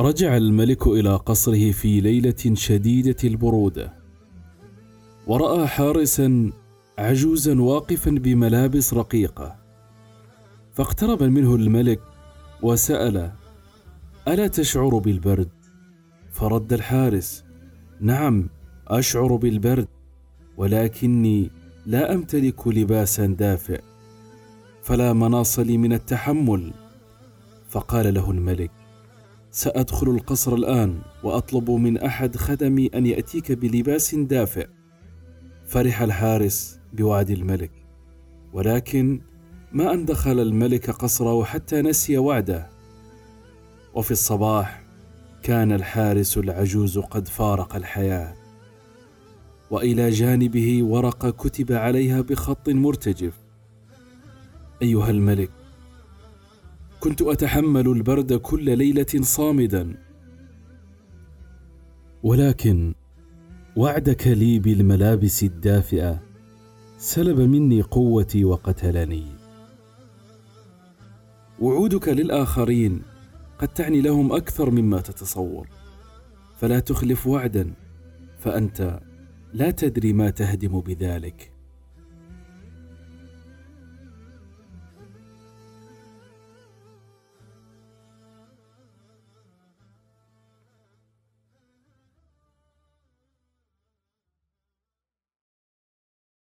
رجع الملك إلى قصره في ليلة شديدة البروده ورأى حارسا عجوزا واقفا بملابس رقيقة. فاقترب منه الملك وسأل ألا تشعر بالبرد؟ فرد الحارس نعم أشعر بالبرد ولكني لا أمتلك لباسا دافئ فلا مناص لي من التحمل. فقال له الملك سأدخل القصر الآن وأطلب من أحد خدمي أن يأتيك بلباس دافئ. فرح الحارس بوعد الملك. ولكن ما أن دخل الملك قصره حتى نسي وعده. وفي الصباح كان الحارس العجوز قد فارق الحياة. وإلى جانبه ورقه كتب عليها بخط مرتجف. أيها الملك كنت أتحمل البرد كل ليلة صامدا. ولكن وعدك لي بالملابس الدافئة سلب مني قوتي وقتلني. وعودك للآخرين قد تعني لهم أكثر مما تتصور. فلا تخلف وعدا فأنت لا تدري ما تهدم بذلك.